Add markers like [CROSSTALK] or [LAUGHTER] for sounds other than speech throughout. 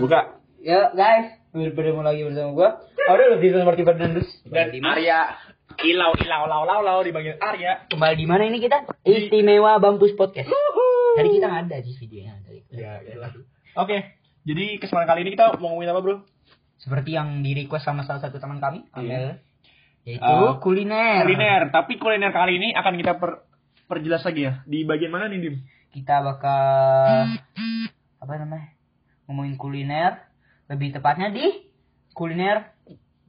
Buka. Ya guys, bertemu lagi bersama gua. Ada lebih seperti Fernandus. Dan Arya ilau ilau lau lau lau dipanggil Arya. Kembali di mana ini kita? Istimewa Bampus Podcast. Tadi kita nggak ada di videonya tadi. Ya, iyalah. Oke. Jadi kesempatan kali ini kita mau ngomongin apa, Bro? Seperti yang di request sama salah satu teman kami, Amel. Yaitu Eh, kuliner. Kuliner. Tapi kuliner kali ini akan kita per perjelas lagi ya. Di bagian mana nih, Dim? Kita bakal apa namanya? Ngomongin kuliner. Lebih tepatnya di kuliner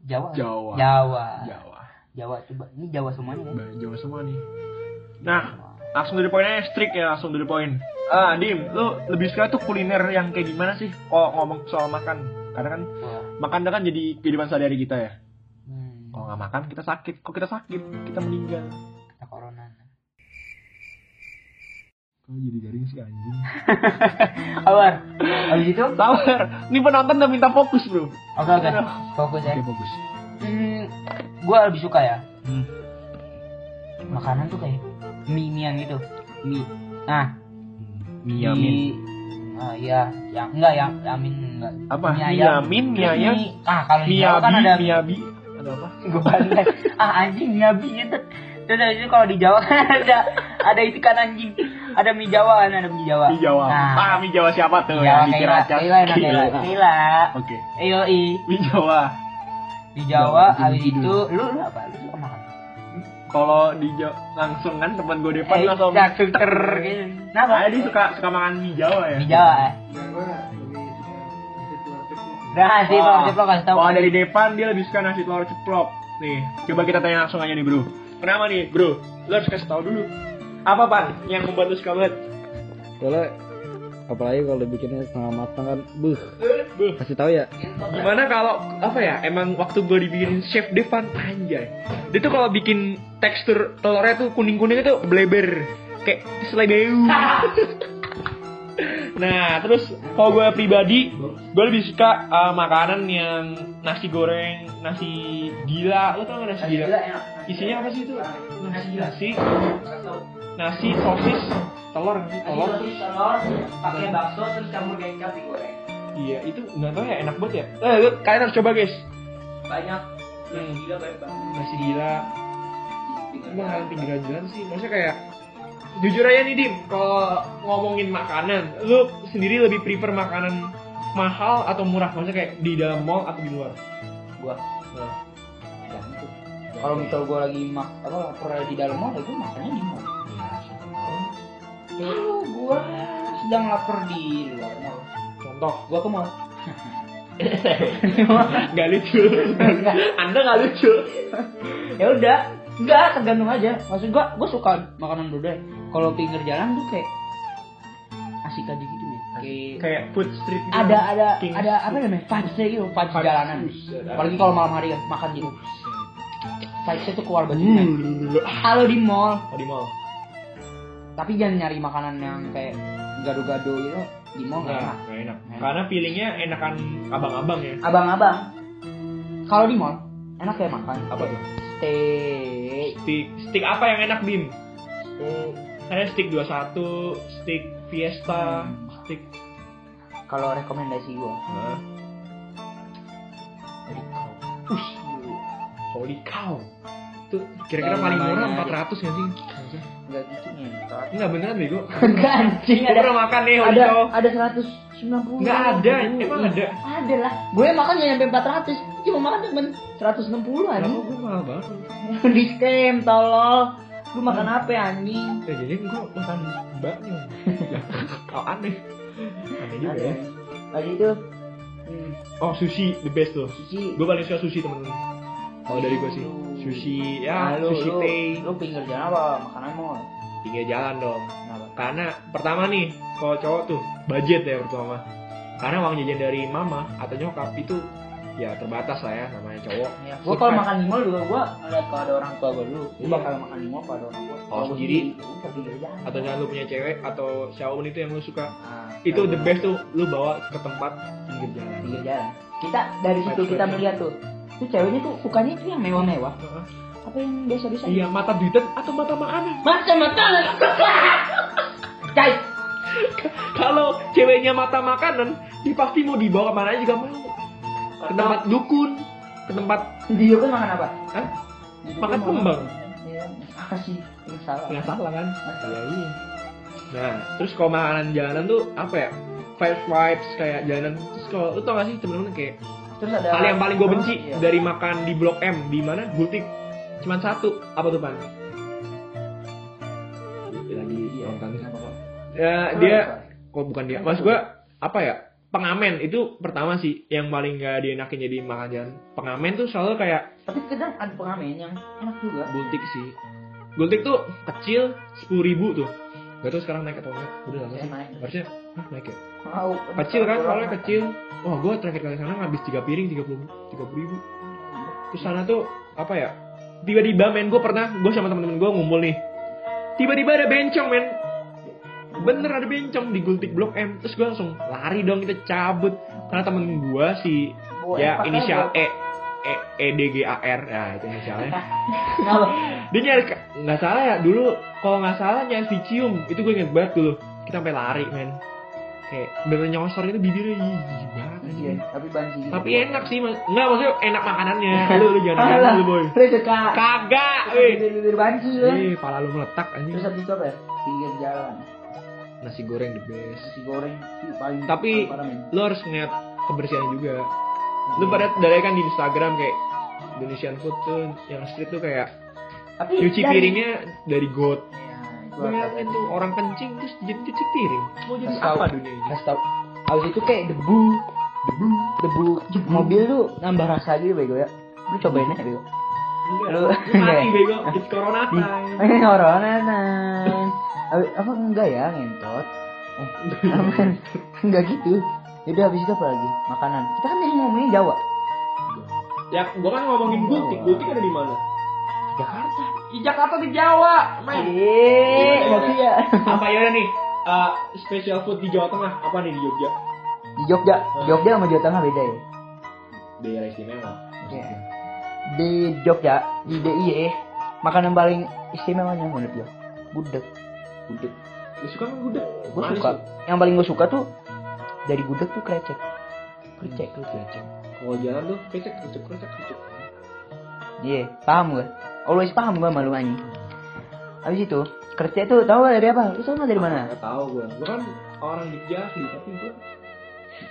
Jawa. Jawa. Jawa. Jawa. Jawa coba. Ini Jawa semuanya kan? Jawa semua nih. Nah, langsung dari poinnya strict ya, langsung dari poin. Ah, Dim, lu lebih suka tuh kuliner yang kayak gimana sih? Kalau ngomong soal makan, karena kan Wah. makan kan jadi kehidupan sehari-hari kita ya. Hmm. Kalau nggak makan kita sakit. Kok kita sakit? Kita meninggal. Kita corona. Kok jadi garing sih anjing? [LAUGHS] Awar. Habis itu? Sabar, ini penonton udah minta fokus bro. Oke oke. Fokus ya. Oke fokus. Hmm, gua lebih suka ya Hmm. makanan tuh kayak mie mian gitu. Mie. Nah, Mie di- Ah iya, yang enggak yang yamin enggak. Apa? Mie Mie ayam. yamin, mie ayam. Mie- Ah, kalau di Miyabi, Jawa kan ada miyabi. Ada apa? Gua bantai. Ah anjing miyabi gitu. Terus dari itu kalau di Jawa kan [LAUGHS] ada ada itu kan anjing. Ada mie Jawa kan, ada mie Jawa. Mie Jawa. Nah, Ah, mie Jawa siapa tuh? Jawa yang di Ciracas? Kaila, Kaila, Kaila. Oke. Ayo i. Mie Jawa. Di Jawa, Jawa, habis Gunung itu lu lu apa? Lu suka makan? Kalau di Jawa langsung kan teman gue Depan Eh, langsung. jak filter gitu. Kenapa? Ah, dia suka suka makan mie Jawa ya. Di Jawa eh. Nah, Wah. Pak Ceplok kasih tahu. Kalau dari Depan dia lebih suka nasi telur ceplok. Nih, coba kita tanya langsung aja nih, Bro. Kenapa nih, Bro? Lu harus kasih tahu dulu. Apa, Pan, yang membuat lu suka banget? Soalnya apalagi kalau dibikinnya setengah matang kan, buh, Buh. kasih tahu ya. Gimana kalau apa ya? Emang waktu gue dibikin chef Devan anjay. Dia tuh kalau bikin tekstur telurnya tuh kuning-kuning itu bleber kayak selebeu. [LAUGHS] nah, terus kalau gue pribadi, gue lebih suka uh, makanan yang nasi goreng, nasi gila. Lo tau gak nasi gila? enak. Isinya apa sih itu? Nasi, nasi, nasi sosis, telur, nggak sih? telur. telur, pakai bakso terus campur kecap digoreng. Iya, itu nggak tahu ya enak banget ya. Eh, lu- kalian harus coba guys. Banyak Hmm. gila banyak banget. Nasi gila, Emang pinggiran jalan sih, maksudnya kayak jujur aja nih Dim, kalau ngomongin makanan, lu sendiri lebih prefer makanan mahal atau murah? Maksudnya kayak di dalam mall atau di luar? Gua Nah. Kalau misal gua lagi mak apa lapar di dalam mall, ya gua makannya di mall. Kalau gua sedang lapar di luar mall, contoh, gua ke mall. [LAUGHS] nggak lucu. Anda nggak lucu. ya udah, enggak tergantung aja. Maksud gua, gua suka makanan budaya. Kalau pinggir jalan tuh kayak asik aja gitu nih. Kayak Kayak food street gitu. ada ada ada apa namanya vibes-nya gitu vibes Vibes. jalanan apalagi kalau malam hari kan makan gitu vibesnya tuh keluar bajunya kalau di mall Oh, di mall. Tapi jangan nyari makanan yang kayak gado-gado gitu. Di mall nggak enak. enak. Karena feelingnya enakan abang-abang ya. abang-abang. Kalau di mall enak ya makan. Apa tuh? steak. Stick, stick apa yang enak Bim? Oh, saya stick 21, stick Fiesta, stick kalau rekomendasi gua. Nah, dari kau Ush, holy cow. Tuh kira-kira paling murah namanya- 400 nggak sih? Nggak gitu nih Enggak beneran bego. enggak anjing Gue ada pernah makan nih ada ada 190 Nggak ada, emang ada? ada lah gue makan nggak nyampe 400 cuma makan cuma 160 Kenapa anjing gue mahal banget? [LAUGHS] di scam tolol lu makan apa ya anjing Ya jadi gue makan bakmi. [LAUGHS] Oh aneh. Aneh juga ya. lagi itu hmm, Oh sushi the best tuh. sushi Gue paling suka sushi temen-temen. Kalau dari gue sih sushi ya Nah, lu, sushi lu, teh lu pinggir jalan apa makanan mall pinggir jalan dong. kenapa Karena pertama nih kalau cowok tuh budget ya pertama. Karena uang jajan dari mama atau nyokap itu ya terbatas lah ya namanya cowok. ya, gua kalau makan di mall juga gua ngeliat kalau ada orang tua gua dulu gua Iya. bakal makan di mall kalau ada orang tua Oh, Kalau gua sendiri? Atau jangan lu punya cewek atau siapa pun itu yang lu suka. Nah, Itu the best tuh lu bawa ke tempat pinggir jalan. pinggir jalan kita dari situ kita melihat tuh tuh ceweknya tuh sukanya tuh yang mewah-mewah apa yang biasa-biasa Iya mata duitan atau mata makanan? Macam makanan. Guys, Kalau ceweknya mata makanan, dia pasti mau dibawa ke mana aja juga mau. Ke tempat dukun, ke tempat Di Jogja makan apa? Hah? Makan kembang. Iya, apa sih? Ini salah. nggak salah kan? Masalah. iya. Nah, terus kalau makanan jalanan tuh apa ya? Vibes vibes kayak jalanan. Terus kalau lu tau gak sih temen-temen kayak Terus ada hal yang paling gue benci Iya. dari makan di Blok M di mana? Gultik. Cuman satu. Apa tuh pan? Lagi Iya, nonton. kenapa, Pak? Ya, dia kok bukan dia. Mas gua apa ya? Pengamen itu pertama sih yang paling gak dienakin jadi makan jalan. Pengamen tuh selalu kayak Tapi kadang ada pengamen yang enak juga. gultik sih. Gultik tuh kecil sepuluh ribu tuh. Gak tau sekarang naik atau enggak. Udah lama Saya sih. Harusnya naik ya. Mau. Kecil kan soalnya kecil. Wah gua terakhir kali sana ngabis tiga piring tiga puluh tiga puluh ribu. Terus sana tuh apa ya? Tiba-tiba men gue pernah gue sama temen-temen gue ngumpul nih. Tiba-tiba ada bencong men. Bener ada bencong di gultik blok M. Terus gue langsung lari dong kita cabut. Karena temen gue si ya pakai inisial E E E D G A R ya itu inisialnya. Dia nyari nggak salah ya dulu kalau nggak salah nyari si cium itu gue inget banget dulu. Kita sampai lari men. Kayak bener nyosor itu bibirnya jijik banget. Iya, tapi banci. Tapi enak sih, mas. Enggak maksudnya enak makanannya. [LAUGHS] Lu lu jangan Alah, ganggu lu, boy. Lu suka. Kagak, weh. Bibir-bibir banci lu. Ih, pala lu meletak anjing. Terus habis itu apa ya? Pinggir jalan. Nasi goreng the best. Nasi goreng paling Tapi-. Lu harus ngeliat kebersihannya juga. Lu pada dari kan di Instagram kayak Indonesian food tuh yang street tuh kayak tapi cuci piringnya dari got. Ya, Bayangin tuh orang kencing terus jadi cuci piring. Mau jadi Kasih tahu. apa dunia ini? Kasih tau. Habis itu kayak debu, debu, debu, mobil tuh nambah rasa gitu bego ya. Lu cobain aja bego. Lu- mati [LAUGHS] bego. It's corona time. ini [LAUGHS] corona nan. Habis- Apa enggak ya ngentot? Eh, [LAUGHS] enggak gitu. Jadi habis itu apa lagi? Makanan. Kita kan tadi ngomongin Jawa. Ya, gua kan ngomongin gultik. Gultik ada di mana? Jakarta. Di Jakarta di Jawa, men. Eh, masih ya. apa ya nih uh, special food di Jawa Tengah apa nih di Jogja Di Jogja, Jogja sama Jawa Tengah beda ya. daerah istimewa Iya. Di Jogja, di DIY, makanan paling istimewanya menurut gue. Gudeg. gudeg lu suka kan gudeg Gue suka. tuh. Yang paling gue suka tuh dari gudeg tuh krecek. Krecek, krecek. kalau jalan tuh kecek kecek kecek kecek Iya, paham gue. Always paham gue malu anjing. Habis itu, krecek tuh tahu gak dari apa? Lu gak dari mana? nggak tahu gua gua kan orang Jogja sih tapi gua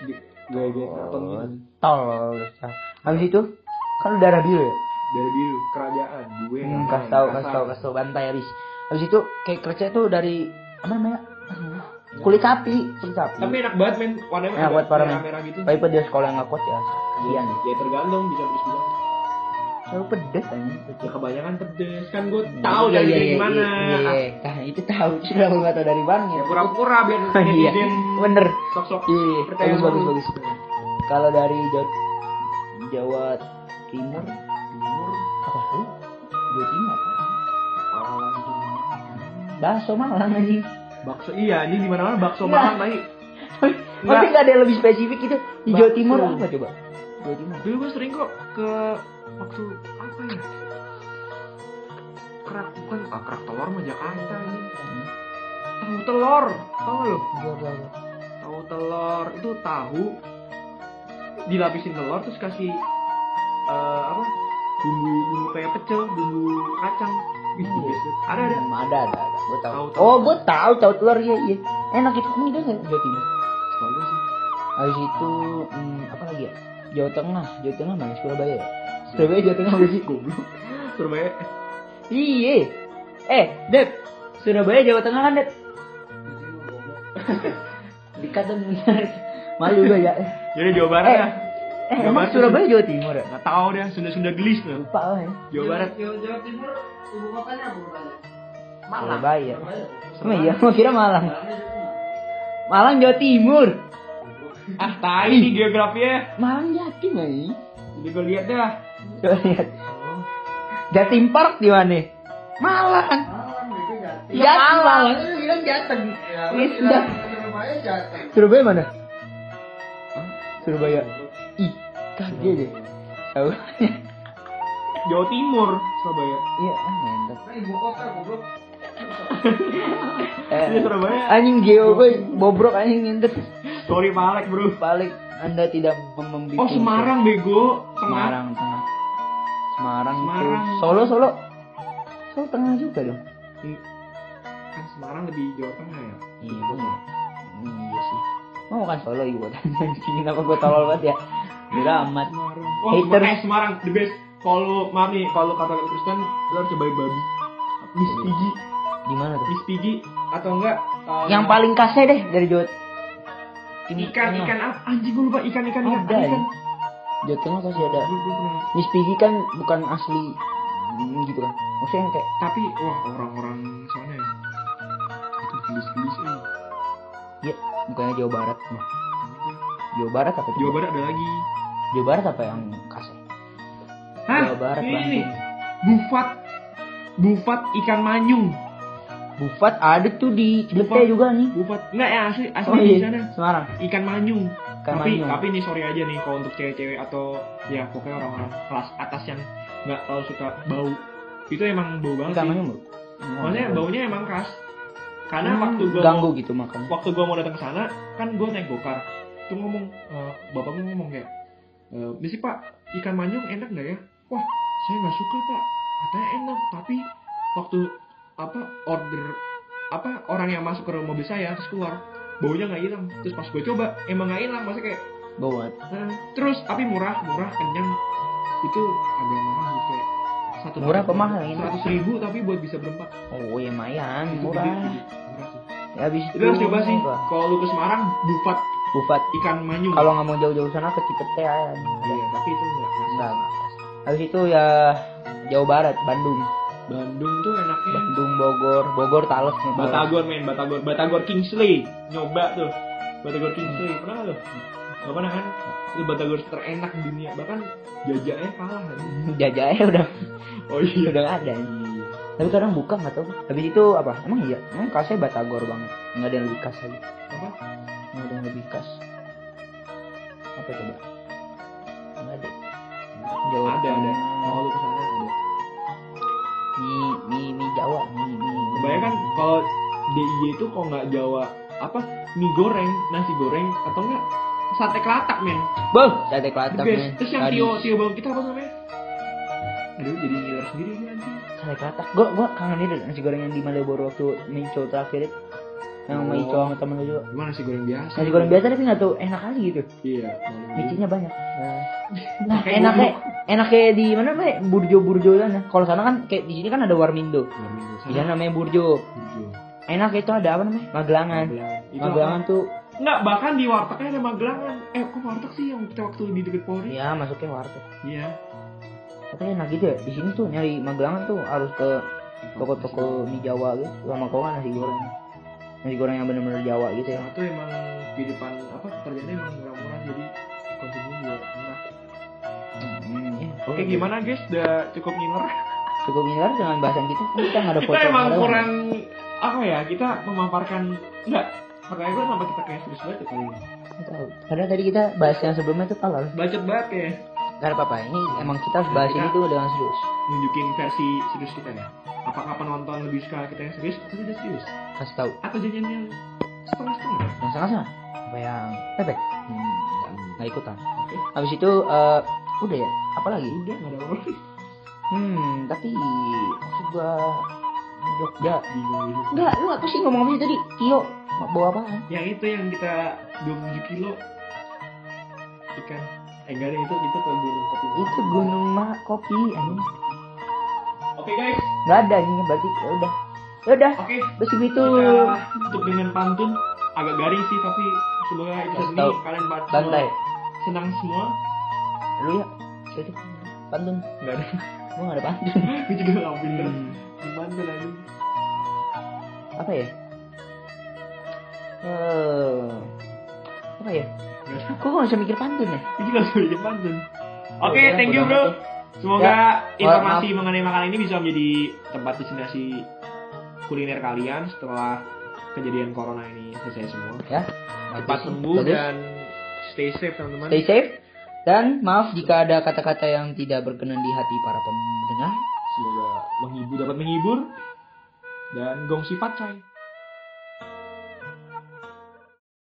di gaya-gaya karton gitu Tol. Habis itu, kan darah biru ya? dari biru kerajaan gue Hmm, kasih tahu, kasih tahu. kasih tahu bantai habis. Habis itu kayak krecek tuh dari apa namanya? Kulit sapi, kulit sapi. tapi enak banget men warnanya Enak banget, parah, men. merah, merah gitu Tapi dia sekolah yang nggak kuat ya. Kasihan ya. ya tergantung bisa terus bilang Selalu pedes aja. ya kebanyakan pedes kan gue tahu dari dari gimana Iya, iya, iya. Nah, itu tahu sudah aku nggak tahu dari mana ya ya. pura-pura biar [LAUGHS] Iya, bener. sok-sok Iya, iya. percaya bagus, bagus, bagus. Kalau dari Jawa, Jawa Timur, Timur apa sih? Jawa Timur apa? Malang Bakso Malang anjing. bakso iya ini di mana mana bakso Iya. Malang tadi Tapi Nggak. ada yang lebih spesifik gitu. Di Jawa. Timur apa coba? Jawa Timur. dulu gue sering kok ke waktu apa ya kerak bukan ah, kerak telur mah Jakarta ini tahu telur tahu lo Enggak, enggak, enggak. tahu telur itu tahu dilapisin telur terus kasih eh, apa bumbu bumbu kayak pecel bumbu kacang banget. ada ada Hmm, ada, ada, ada. Gue tahu. Tahu. Oh, gue tahu, tahu telur iya, iya. Enak itu. Itu nggak Jawa Timur? Gue sih Habis itu hmm, apa lagi ya? Jawa Tengah, Jawa Tengah mana? Surabaya. ya? Surabaya Jawa Tengah berarti goblok. Surabaya Iya. Eh, Dep. Surabaya Jawa Tengah kan, Dep? [LAUGHS] Dikata. Malu gue ya. jadi Jawa Barat Eh, ya eh Jawa emang Barat Surabaya Jawa Timur ya? nggak tahu deh Sunda Sunda gelis tuh Lupa lah ya. Jawa Barat Jawa Timur ibu kotanya apa kotanya? Surabaya. Emang iya, mau kira Malang. Malang Jawa Timur. ah tai geografinya Malang Jatim nih. jadi gue lihat dah Coba lihat. Jatim Park di mana? Malang. Malang itu Jatim. Ya, Malang. Lu bilang Jateng. Ya, lu Iya. Surabaya Jateng. Surabaya mana? Surabaya. Ih, kaget deh. Tahu? Jawa Timur Surabaya Iya, ah, ngentot. Nah, ibu kota goblok. [LAUGHS] Iya, Surabaya. Anjing geo gue bobrok anjing ngintet. Sorry Pak Alek bro. Balik Anda tidak mem- membimbing. Oh Semarang bego. Tengah. Semarang. Semarang, itu. Solo Solo. Solo tengah juga dong. Kan Semarang lebih Jawa Tengah ya. Iya bener. Iya sih. Mau kan Solo ibu anjing [LAUGHS] kenapa gue tolol banget ya. Udah amat. Semarang. Haters. Semarang, eh, Semarang the best. Kalau maaf nih, kalau kata Kristen, lo harus cobain babi. Miss Piggy, Di mana tuh? Miss Piggy atau enggak? eh, Yang paling kasih deh dari Jawa. Ikan Tengah. ikan apa? Anjing gue lupa ikan ikan ikan. Ada, ikan. Ya? Tengah pasti ada. Miss Piggy kan bukan asli hmm, gitu kan. Maksudnya yang kayak Tapi wah orang-orang sana ya. Itu gelis-gelis eh. ya bukannya Jawa Barat. Nah, Jawa Barat apa? Jawa Barat ada lagi. Jawa Barat apa yang kasih? Hah? Jawa Barat ini nih. Bufat. Bufat ikan manyung. Bufat ada tuh di Bufat. juga nih. Bufat. Enggak ya asli asli Oh di iya, sana. Semarang. Ikan manyung. Tapi tapi nih sorry aja nih kalau untuk cewek-cewek atau ya pokoknya orang-orang kelas atas yang nggak terlalu suka bau. Itu emang bau banget Ikan sih. Bro. maksudnya baunya emang khas karena Hmm, waktu gua ganggu gitu makan. waktu gua mau datang ke sana kan gua naik gokar. Itu ngomong eh, bapaknya ngomong kayak eh misi pak ikan manyung enak nggak ya? Wah saya nggak suka pak. Katanya enak tapi waktu apa order apa orang yang masuk ke mobil saya terus keluar baunya nggak hilang terus pas gue coba emang nggak hilang maksudnya kayak. Nah, terus tapi murah, murah, kenyang. Itu agak mahal sih kayak satu Murah apa mahal? Seratus ribu tapi buat bisa berempat. Oh, ya lumayan, murah. gede, gede. Murah sih. Ya habis Itu harus coba sih. Kalau lu ke Semarang, bufat Bufat. ikan manyung. Kalau nggak mau jauh-jauh sana ke Cipete aja. iya, tapi itu. Enggak. Habis itu ya Jawa Barat, Bandung. Bandung tuh enaknya Bandung, Bogor, Bogor Tales nih. Tales. Batagor men, Batagor, Batagor Kingsley. Nyoba tuh. Batagor Kingsley, pernah nggak lu? Gak pernah kan? Itu Batagor terenak di dunia, bahkan jajaknya kalah kan. Udah Oh iya. udah nggak ada. Tapi kadang buka nggak tahu. Habis itu apa? Emang iya? Emang kasnya Batagor banget. Nggak ada yang lebih kas lagi. Apa? Nggak ada yang lebih kas. Apa coba? Nggak ada. Jawa Ada, ada. Mau lu ke sana ada. Mie, mie, mie Jawa, mie, mie. Kebanyakan kalau DIY itu kalau nggak Jawa apa mie goreng, nasi goreng atau enggak sate kelatak men. Beuh, sate kelatak men. Terus yang Tio Tio bawa kita apa namanya? Aduh jadi ngiler sendiri gue nanti. Sate kelatak. Gua gua kangen itu nasi goreng yang di Malioboro waktu Mico terakhir itu. Yang sama Oh. Ico sama temen lu juga. Gimana nasi goreng biasa? Nasi goreng biasa tapi nggak tahu enak kali gitu. Iya. Micinya banyak. Nah, Pakai enaknya enaknya di mana Pak? Burjo Burjo sana. Kalau sana kan kayak di sini kan ada Warmindo. Di sana namanya Burjo. Enak itu ada apa namanya? Magelangan. Magelangan tuh Enggak, bahkan di wartegnya ada magelangan. Eh, kok warteg sih yang kita waktu di deket Polri? ya masuknya warteg. Iya. Tapi enak gitu ya. Di sini tuh nyari Magelangan tuh harus ke toko-toko mie Jawa gitu. Sama kau kan nasi goreng. Nasi goreng yang bener-bener Jawa gitu ya. Nah, itu emang kehidupan apa pekerjaannya emang murah-murah jadi konsumsi juga murah. Hmm, ya. Oke, gimana guys? Udah cukup ngiler? Cukup miler dengan bahasan kita. Kan Kita nggak ada foto. kita emang kurang apa ya? Kita memaparkan enggak Pertanyaan gue kenapa kita kayak serius banget ya kali ini? Padahal tadi kita bahas yang sebelumnya tuh kalau Bacot banget ya Gak apa-apa. Ini emang kita harus bahas ini tuh dengan serius. Nunjukin versi serius kita ya Apakah penonton lebih suka kita yang serius atau tidak serius? Kasih tahu. Atau janjiannya setengah-setengah? Yang sana apa yang bebek? Hmm, nggak ikutan. Oke Habis itu eh, udah ya. Apalagi? Udah gak ada apa Hmm, tapi maksud gua Jogja. Enggak, lu apa sih ngomong apa sih tadi? Tio, bawa apaan? Yang itu yang kita 27 kilo Ikan Eh enggak ada itu, itu ke gunung kopi Itu gunung mak kopi anjing. Oke guys Enggak ada ini berarti ya udah. Ya udah, Oke besi gitu. Kita tutup dengan pantun agak garing sih tapi semoga Kasih ini tahu. kalian ba- semua Santai. senang semua Lu ya. Jadi pantun. nggak ada Gua enggak ada pantun. [LAUGHS] gue juga nggak pinter Hmm. pantun aja Apa ya? Eh, apa ya? Kok gak bisa mikir pantun ya? gue juga nggak bikin pantun oke Ya, thank you bro semoga Ya, informasi mengenai makanan ini bisa menjadi tempat destinasi kuliner kalian setelah kejadian corona ini selesai semua Ya. cepat sembuh Bagus. dan stay safe teman-teman Stay safe. Dan maaf jika ada kata-kata yang tidak berkenan di hati para pendengar. semoga menghibur dapat menghibur dan gong sifat coy